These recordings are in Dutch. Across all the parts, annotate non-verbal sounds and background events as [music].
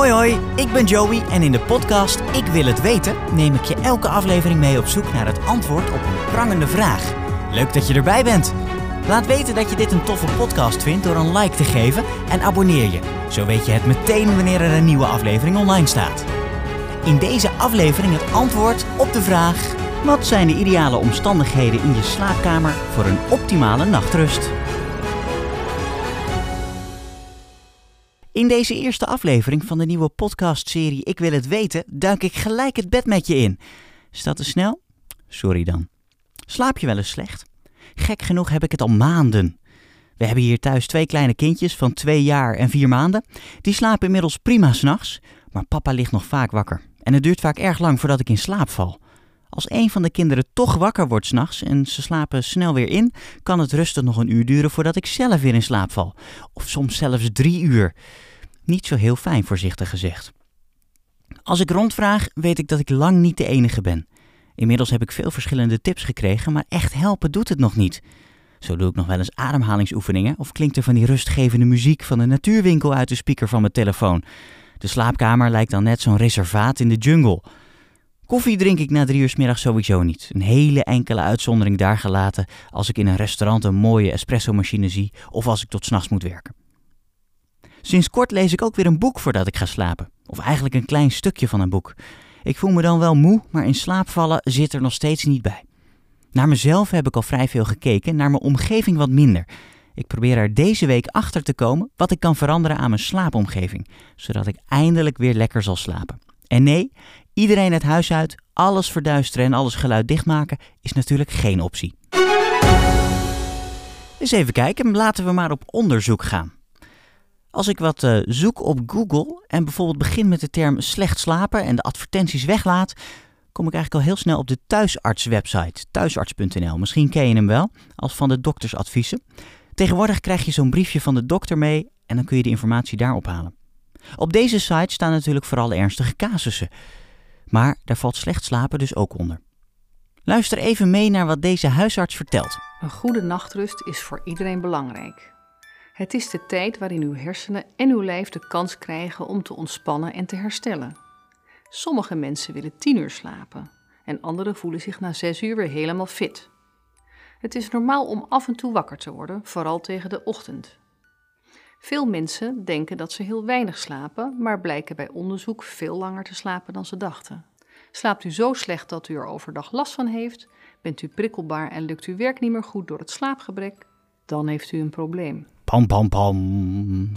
Hoi hoi, ik ben Joey en in de podcast Ik wil het weten neem ik je elke aflevering mee op zoek naar het antwoord op een prangende vraag. Leuk dat je erbij bent. Laat weten dat je dit een toffe podcast vindt door een like te geven en abonneer je. Zo weet je het meteen wanneer er een nieuwe aflevering online staat. In deze aflevering het antwoord op de vraag: wat zijn de ideale omstandigheden in je slaapkamer voor een optimale nachtrust? In deze eerste aflevering van de nieuwe podcastserie Ik wil het weten, duik ik gelijk het bed met je in. Is dat te snel? Sorry dan. Slaap je wel eens slecht? Gek genoeg heb ik het al maanden. We hebben hier thuis twee kleine kindjes van twee jaar en vier maanden. Die slapen inmiddels prima s'nachts, maar papa ligt nog vaak wakker. En het duurt vaak erg lang voordat ik in slaap val. Als een van de kinderen toch wakker wordt s'nachts en ze slapen snel weer in, kan het rustig nog een uur duren voordat ik zelf weer in slaap val. Of soms zelfs drie uur. Niet zo heel fijn, voorzichtig gezegd. Als ik rondvraag, weet ik dat ik lang niet de enige ben. Inmiddels heb ik veel verschillende tips gekregen, maar echt helpen doet het nog niet. Zo doe ik nog wel eens ademhalingsoefeningen of klinkt er van die rustgevende muziek van de natuurwinkel uit de speaker van mijn telefoon. De slaapkamer lijkt dan net zo'n reservaat in de jungle. Koffie drink ik na drie uur s sowieso niet. Een hele enkele uitzondering daar gelaten als ik in een restaurant een mooie espresso-machine zie of als ik tot s'nachts moet werken. Sinds kort lees ik ook weer een boek voordat ik ga slapen. Of eigenlijk een klein stukje van een boek. Ik voel me dan wel moe, maar in slaap vallen zit er nog steeds niet bij. Naar mezelf heb ik al vrij veel gekeken, naar mijn omgeving wat minder. Ik probeer er deze week achter te komen wat ik kan veranderen aan mijn slaapomgeving, zodat ik eindelijk weer lekker zal slapen. En nee, iedereen het huis uit, alles verduisteren en alles geluid dichtmaken is natuurlijk geen optie. Eens even kijken, laten we maar op onderzoek gaan. Als ik wat uh, zoek op Google en bijvoorbeeld begin met de term slecht slapen en de advertenties weglaat, kom ik eigenlijk al heel snel op de thuisartswebsite, thuisarts.nl. Misschien ken je hem wel, als van de doktersadviezen. Tegenwoordig krijg je zo'n briefje van de dokter mee en dan kun je de informatie daar ophalen. Op deze site staan natuurlijk vooral ernstige casussen. Maar daar valt slecht slapen dus ook onder. Luister even mee naar wat deze huisarts vertelt. Een goede nachtrust is voor iedereen belangrijk. Het is de tijd waarin uw hersenen en uw lijf de kans krijgen om te ontspannen en te herstellen. Sommige mensen willen 10 uur slapen en anderen voelen zich na 6 uur weer helemaal fit. Het is normaal om af en toe wakker te worden, vooral tegen de ochtend. Veel mensen denken dat ze heel weinig slapen, maar blijken bij onderzoek veel langer te slapen dan ze dachten. Slaapt u zo slecht dat u er overdag last van heeft? Bent u prikkelbaar en lukt uw werk niet meer goed door het slaapgebrek? Dan heeft u een probleem. Pam, pam, pam.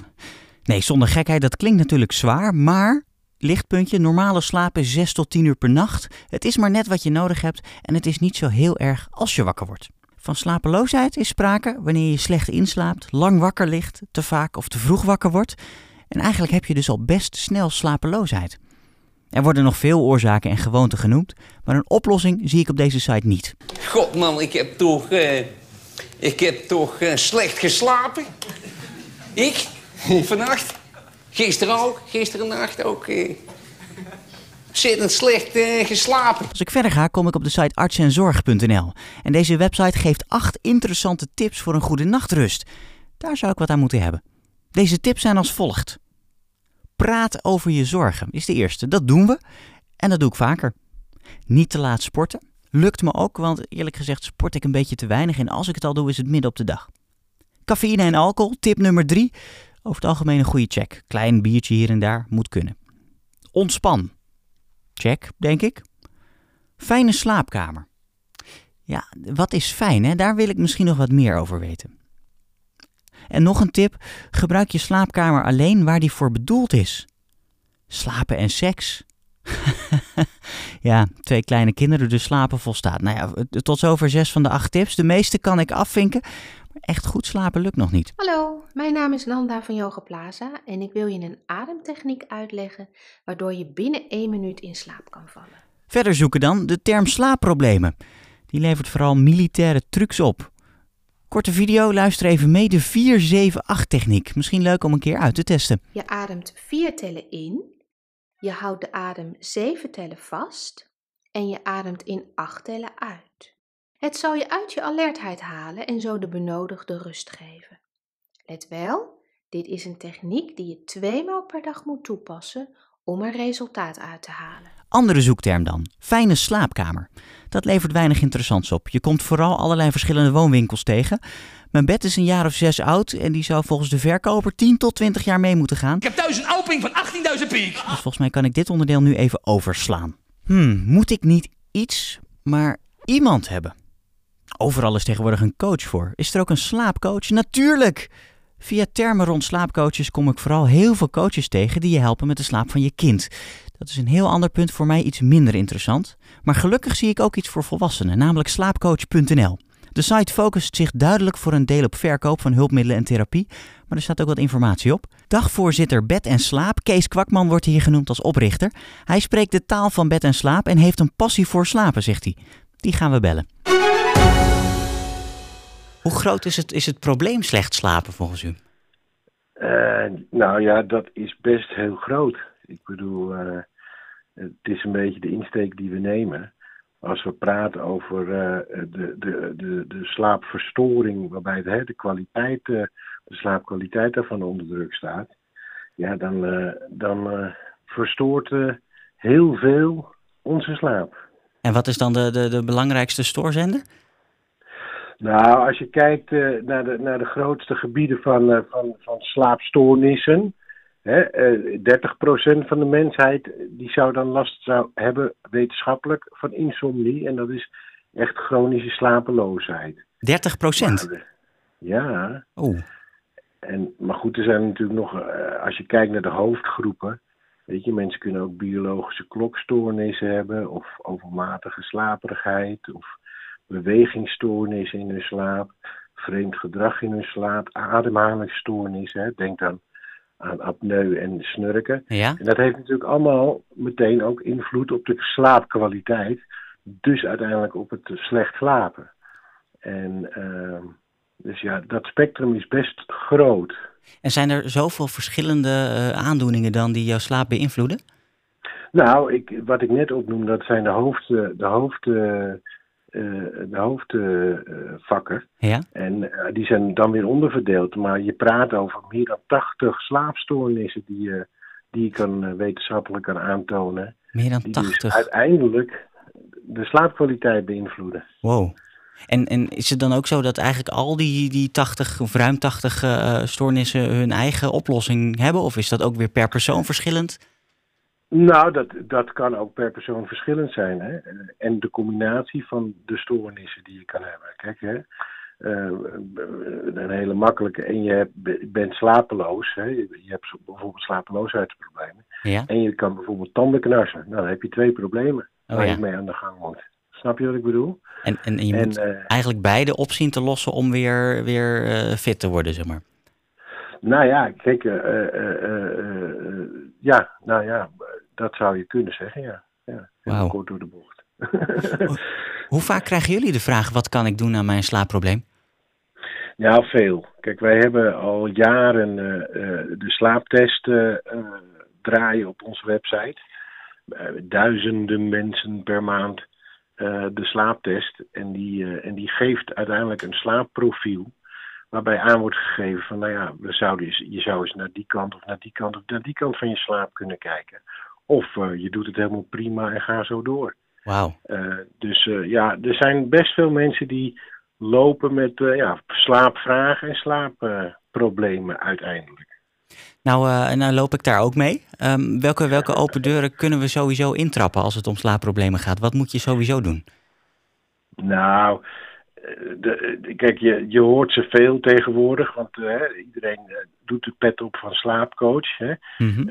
Nee, zonder gekheid, dat klinkt natuurlijk zwaar, maar lichtpuntje, normale slaap is 6 tot 10 uur per nacht. Het is maar net wat je nodig hebt en het is niet zo heel erg als je wakker wordt. Van slapeloosheid is sprake wanneer je slecht inslaapt, lang wakker ligt, te vaak of te vroeg wakker wordt. En eigenlijk heb je dus al best snel slapeloosheid. Er worden nog veel oorzaken en gewoonten genoemd, maar een oplossing zie ik op deze site niet. God man, ik heb toch, uh, ik heb toch uh, slecht geslapen. Ik? Vannacht? Gisteren ook, gisteren nacht ook. Uh, zittend slecht uh, geslapen. Als ik verder ga, kom ik op de site artsenzorg.nl. En deze website geeft acht interessante tips voor een goede nachtrust. Daar zou ik wat aan moeten hebben. Deze tips zijn als volgt. Praat over je zorgen is de eerste. Dat doen we. En dat doe ik vaker. Niet te laat sporten. Lukt me ook, want eerlijk gezegd sport ik een beetje te weinig. En als ik het al doe, is het midden op de dag. Cafeïne en alcohol, tip nummer drie. Over het algemeen een goede check. Klein biertje hier en daar moet kunnen. Ontspan. Check, denk ik. Fijne slaapkamer. Ja, wat is fijn, hè? Daar wil ik misschien nog wat meer over weten. En nog een tip: gebruik je slaapkamer alleen waar die voor bedoeld is. Slapen en seks. [laughs] ja, twee kleine kinderen, dus slapen volstaat. Nou ja, tot zover zes van de acht tips. De meeste kan ik afvinken, echt goed slapen lukt nog niet. Hallo, mijn naam is Nanda van Yoga Plaza en ik wil je een ademtechniek uitleggen waardoor je binnen één minuut in slaap kan vallen. Verder zoeken dan de term slaapproblemen. Die levert vooral militaire trucs op. Korte video, luister even mee, de 4-7-8 techniek. Misschien leuk om een keer uit te testen. Je ademt vier tellen in, je houdt de adem zeven tellen vast en je ademt in acht tellen uit. Het zal je uit je alertheid halen en zo de benodigde rust geven. Let wel, Dit is een techniek die je tweemaal per dag moet toepassen om er resultaat uit te halen. Andere zoekterm dan. Fijne slaapkamer. Dat levert weinig interessants op. Je komt vooral allerlei verschillende woonwinkels tegen. Mijn bed is een jaar of zes oud en die zou volgens de verkoper 10 tot 20 jaar mee moeten gaan. Ik heb thuis een opening van 18.000 piek. Dus volgens mij kan ik dit onderdeel nu even overslaan. Hmm, moet ik niet iets, maar iemand hebben? Overal is tegenwoordig een coach voor. Is er ook een slaapcoach? Natuurlijk! Via termen rond slaapcoaches kom ik vooral heel veel coaches tegen die je helpen met de slaap van je kind. Dat is een heel ander punt voor mij iets minder interessant. Maar gelukkig zie ik ook iets voor volwassenen, namelijk slaapcoach.nl. De site focust zich duidelijk voor een deel op verkoop van hulpmiddelen en therapie, maar er staat ook wat informatie op. Dagvoorzitter Bed en Slaap, Kees Kwakman wordt hier genoemd als oprichter. Hij spreekt de taal van bed en slaap en heeft een passie voor slapen, zegt hij. Die gaan we bellen. Hoe groot is het, is het probleem slecht slapen volgens u? Uh, nou ja, dat is best heel groot. Ik bedoel, uh, het is een beetje de insteek die we nemen. Als we praten over uh, de, de, de, de slaapverstoring, waarbij de, de kwaliteit, de slaapkwaliteit daarvan onder druk staat, ja, dan, dan verstoort heel veel onze slaap. En wat is dan de, de, de belangrijkste stoorzender? Nou, als je kijkt uh, naar, de, naar de grootste gebieden van, uh, van, van slaapstoornissen. Hè, uh, 30% van de mensheid die zou dan last zou hebben, wetenschappelijk, van insomnie. En dat is echt chronische slapeloosheid. 30%? ja. Oeh. En, maar goed, er zijn natuurlijk nog, als je kijkt naar de hoofdgroepen. Weet je, mensen kunnen ook biologische klokstoornissen hebben, of overmatige slaperigheid, of bewegingsstoornissen in hun slaap, vreemd gedrag in hun slaap, ademhalingsstoornissen. Denk dan aan apneu en snurken. Ja? En dat heeft natuurlijk allemaal meteen ook invloed op de slaapkwaliteit. Dus uiteindelijk op het slecht slapen. En uh, dus ja, dat spectrum is best groot. En zijn er zoveel verschillende uh, aandoeningen dan die jouw slaap beïnvloeden? Nou, ik, wat ik net opnoem, dat zijn de hoofd, de hoofd uh, de hoofdvakken. ja? En uh, die zijn dan weer onderverdeeld. Maar je praat over meer dan 80 slaapstoornissen die je, die kan, uh, wetenschappelijk kan aantonen. Meer dan die 80? Dus uiteindelijk de slaapkwaliteit beïnvloeden. Wow. En, en is het dan ook zo dat eigenlijk al die, die 80 of ruim 80 uh, stoornissen hun eigen oplossing hebben? Of is dat ook weer per persoon verschillend? Nou, dat, dat kan ook per persoon verschillend zijn. Hè? En de combinatie van de stoornissen die je kan hebben. Kijk, hè? Uh, een hele makkelijke. En je hebt, bent slapeloos. Hè? Je, hebt bijvoorbeeld slapeloosheidsproblemen. Ja? En je kan bijvoorbeeld tanden knarsen. Nou, dan heb je twee problemen Oh, waar ja. je mee aan de gang moet. Snap je wat ik bedoel? En, en, en je En, moet eh, eigenlijk beide opzien te lossen om weer, weer uh, fit te worden, zeg maar. Nou ja, kijk, ja, nou ja, dat zou je kunnen zeggen, ja. ja kort door de bocht. [laughs] Hoe vaak krijgen jullie de vraag, wat kan ik doen aan mijn slaapprobleem? Nou, veel. Kijk, wij hebben al jaren uh, uh, de slaaptest uh, draaien op onze website. duizenden mensen per maand de slaaptest. En die, en die geeft uiteindelijk een slaapprofiel. Waarbij aan wordt gegeven van, nou ja, we zouden, je zou eens naar die kant of naar die kant of naar die kant van je slaap kunnen kijken. Of je doet het helemaal prima en ga zo door. Wauw. dus ja, er zijn best veel mensen die lopen met ja, slaapvragen en slaapproblemen uiteindelijk. Nou, uh, nou loop ik daar ook mee. Um, welke, welke open deuren kunnen we sowieso intrappen als het om slaapproblemen gaat? Wat moet je sowieso doen? Nou, de, de, kijk, je, je hoort ze veel tegenwoordig, want iedereen doet de pet op van slaapcoach. Hè? Mm -hmm.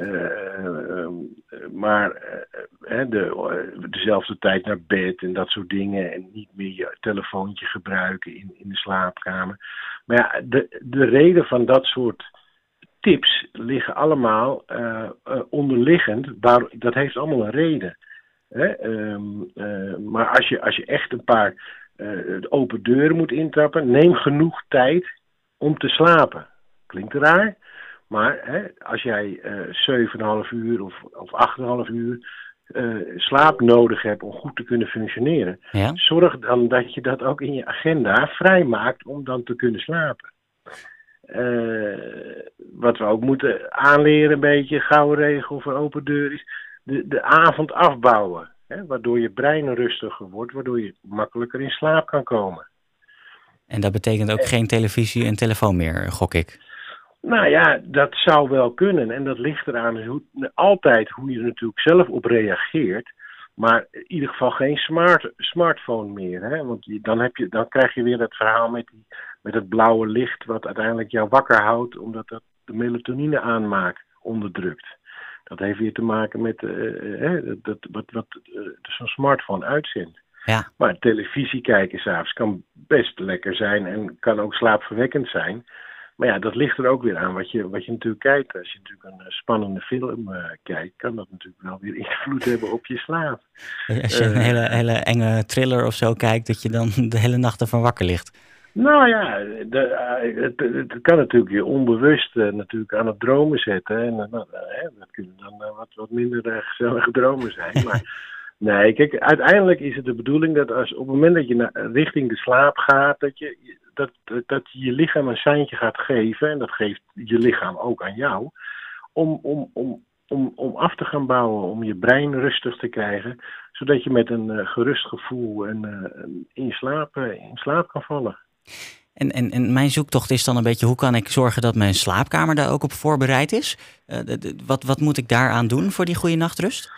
Maar de, dezelfde tijd naar bed en dat soort dingen. En niet meer je telefoontje gebruiken in, in de slaapkamer. Maar ja, de, de reden van dat soort tips liggen allemaal onderliggend. Dat heeft allemaal een reden. Hè? Uh, maar als je, als je echt een paar open deuren moet intrappen, neem genoeg tijd om te slapen. Klinkt raar, maar hè, als jij uh, 7,5 uur of, of 8,5 uur uh, slaap nodig hebt om goed te kunnen functioneren, ja? zorg dan dat je dat ook in je agenda vrijmaakt om dan te kunnen slapen. Eh, wat we ook moeten aanleren, een beetje, gouden regel voor open deur, is de, de avond afbouwen. Hè, waardoor je brein rustiger wordt, waardoor je makkelijker in slaap kan komen. En dat betekent ook geen televisie en telefoon meer, gok ik. Nou ja, dat zou wel kunnen. En dat ligt eraan hoe, altijd hoe je er natuurlijk zelf op reageert. Maar in ieder geval geen smart, smartphone meer. Hè? Want je, dan, heb je, dan krijg je weer dat verhaal met, die, met het blauwe licht, wat uiteindelijk jou wakker houdt, omdat dat de melatonine aanmaak onderdrukt. Dat heeft weer te maken met uh, dat, wat, wat uh, zo'n smartphone uitzendt. Ja. Maar televisie kijken s'avonds kan best lekker zijn en kan ook slaapverwekkend zijn. Maar ja, dat ligt er ook weer aan wat je, wat je natuurlijk kijkt. Als je natuurlijk een spannende film uh, kijkt, kan dat natuurlijk wel weer invloed hebben op je slaap. Als je een hele, hele enge thriller of zo kijkt, dat je dan [laughs] de hele nacht ervan wakker ligt. Nou ja, de, het, het, kan natuurlijk je onbewust natuurlijk aan het dromen zetten. En uh, dat kunnen dan wat, wat minder gezellige dromen zijn. [laughs] Maar nee, kijk, uiteindelijk is het de bedoeling dat als op het moment dat je naar, richting de slaap gaat, dat je dat, dat je lichaam een seintje gaat geven, en dat geeft je lichaam ook aan jou, om, om, om, om, om af te gaan bouwen, om je brein rustig te krijgen, zodat je met een uh, gerust gevoel en, uh, in, slaap, uh, in slaap kan vallen. En, en, en mijn zoektocht is dan een beetje, hoe kan ik zorgen dat mijn slaapkamer daar ook op voorbereid is? Wat, wat moet ik daaraan doen voor die goede nachtrust?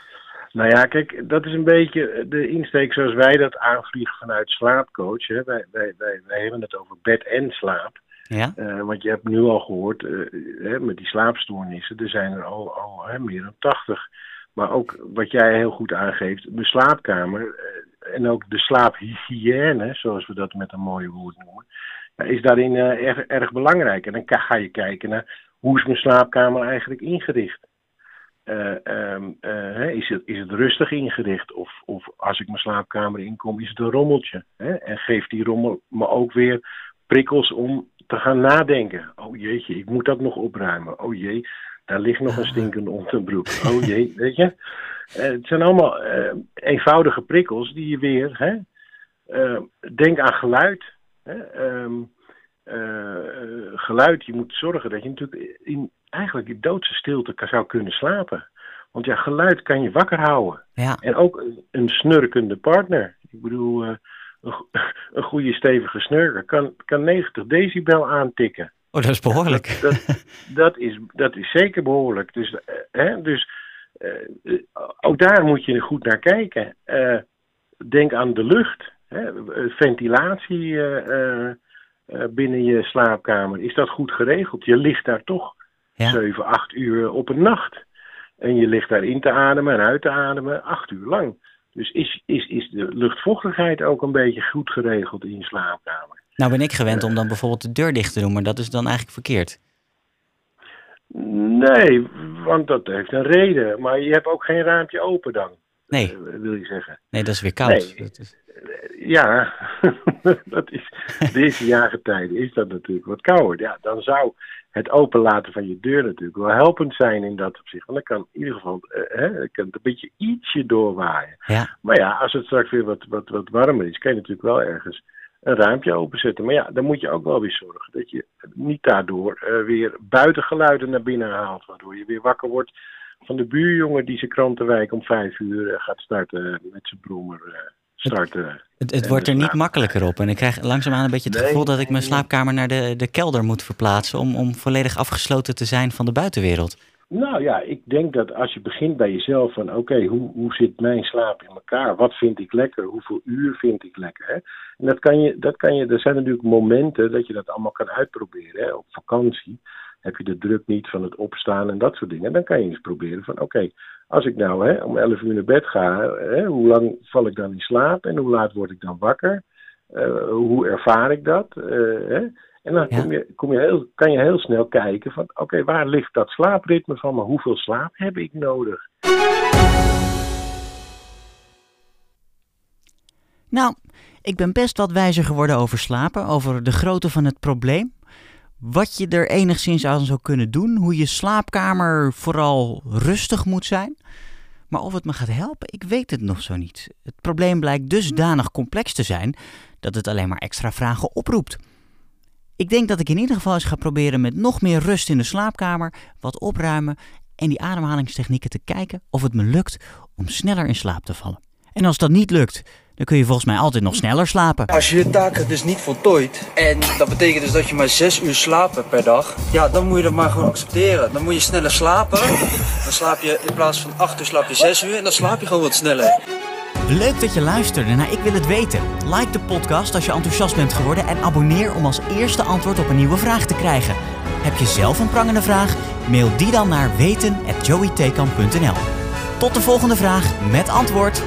Nou ja, kijk, dat is een beetje de insteek zoals wij dat aanvliegen vanuit slaapcoach. Hè. Wij, wij, wij, wij hebben het over bed en slaap. Ja? Uh, want je hebt nu al gehoord, uh, hè, met die slaapstoornissen, er zijn er al, al hè, meer dan 80. Maar ook wat jij heel goed aangeeft, de slaapkamer uh, en ook de slaaphygiëne, zoals we dat met een mooie woord noemen, is daarin erg, erg belangrijk. En dan ga je kijken naar hoe is mijn slaapkamer eigenlijk ingericht. Uh, um, uh, is, het, is het rustig ingericht? Of, of als ik mijn slaapkamer inkom, is het een rommeltje? Hè? En geeft die rommel me ook weer prikkels om te gaan nadenken. Oh jeetje, ik moet dat nog opruimen. Oh jee, daar ligt nog een stinkende onderbroek. Oh jee, [laughs] weet je? Uh, het zijn allemaal eenvoudige prikkels die je weer... Hè? denk aan geluid. Hè? Um, geluid, je moet zorgen dat je natuurlijk in, eigenlijk in doodse stilte zou kunnen slapen. Want ja, geluid kan je wakker houden. Ja. En ook een, een snurkende partner. Ik bedoel, uh, een, [laughs] een, goede stevige snurker kan, kan 90 decibel aantikken. Oh, dat is behoorlijk. Ja, dat, dat, [laughs] dat, is, dat is zeker behoorlijk. Dus, uh, hè, dus ook daar moet je goed naar kijken. denk aan de lucht. Hè, ventilatie binnen je slaapkamer. Is dat goed geregeld? Je ligt daar toch ja. 7, 8 uur op een nacht. En je ligt daar in te ademen en uit te ademen 8 uur lang. Dus is, is, is de luchtvochtigheid ook een beetje goed geregeld in je slaapkamer? Nou ben ik gewend om dan bijvoorbeeld de deur dicht te doen, maar dat is dan eigenlijk verkeerd. Nee, want dat heeft een reden. Maar je hebt ook geen raampje open dan. Nee. wil je zeggen. Nee, dat is weer koud. Nee. Dat is... Ja, [laughs] dat is, deze jaargetijden is dat natuurlijk wat kouder. Ja, dan zou het openlaten van je deur natuurlijk wel helpend zijn in dat opzicht. Want dan kan in ieder geval uh, hè, kan het een beetje ietsje doorwaaien. Ja. Maar ja, als het straks weer wat, wat, wat warmer is, kan je natuurlijk wel ergens een raampje openzetten. Maar ja, dan moet je ook wel weer zorgen dat je niet daardoor uh, weer buitengeluiden naar binnen haalt. Waardoor je weer wakker wordt van de buurjongen die zijn krantenwijk om vijf uur uh, gaat starten met zijn brommer. Starten. Het, het wordt er niet makkelijker op. En ik krijg langzaamaan een beetje het Nee, gevoel dat ik mijn slaapkamer naar de, de kelder moet verplaatsen. Om, om volledig afgesloten te zijn van de buitenwereld. Nou ja, ik denk dat als je begint bij jezelf van oké, hoe, hoe zit mijn slaap in elkaar? Wat vind ik lekker? Hoeveel uur vind ik lekker? Hè? En dat kan je, dat kan je, er zijn natuurlijk momenten dat je dat allemaal kan uitproberen. Hè? Op vakantie heb je de druk niet van het opstaan en dat soort dingen. Dan kan je eens proberen van oké, als ik nou hè, om 11 uur naar bed ga, hè, hoe lang val ik dan in slaap en hoe laat word ik dan wakker? Uh, hoe ervaar ik dat? Uh, hè? En dan Ja. kom je, kom je heel, kan je heel snel kijken van oké, waar ligt dat slaapritme van? Maar hoeveel slaap heb ik nodig? Nou, ik ben best wat wijzer geworden over slapen, over de grootte van het probleem. Wat je er enigszins aan zou kunnen doen, hoe je slaapkamer vooral rustig moet zijn. Maar of het me gaat helpen, ik weet het nog zo niet. Het probleem blijkt dusdanig complex te zijn dat het alleen maar extra vragen oproept. Ik denk dat ik in ieder geval eens ga proberen met nog meer rust in de slaapkamer, wat opruimen en die ademhalingstechnieken te kijken of het me lukt om sneller in slaap te vallen. En als dat niet lukt, dan kun je volgens mij altijd nog sneller slapen. Als je je taken dus niet voltooit, en dat betekent dus dat je maar 6 uur slaapt per dag, ja, dan moet je dat maar gewoon accepteren. Dan moet je sneller slapen. Dan slaap je in plaats van 8 uur slaap je 6 uur en dan slaap je gewoon wat sneller. Leuk dat je luisterde naar Ik Wil Het Weten. Like de podcast als je enthousiast bent geworden en abonneer om als eerste antwoord op een nieuwe vraag te krijgen. Heb je zelf een prangende vraag? Mail die dan naar weten.joeytekan.nl Tot de volgende vraag met antwoord.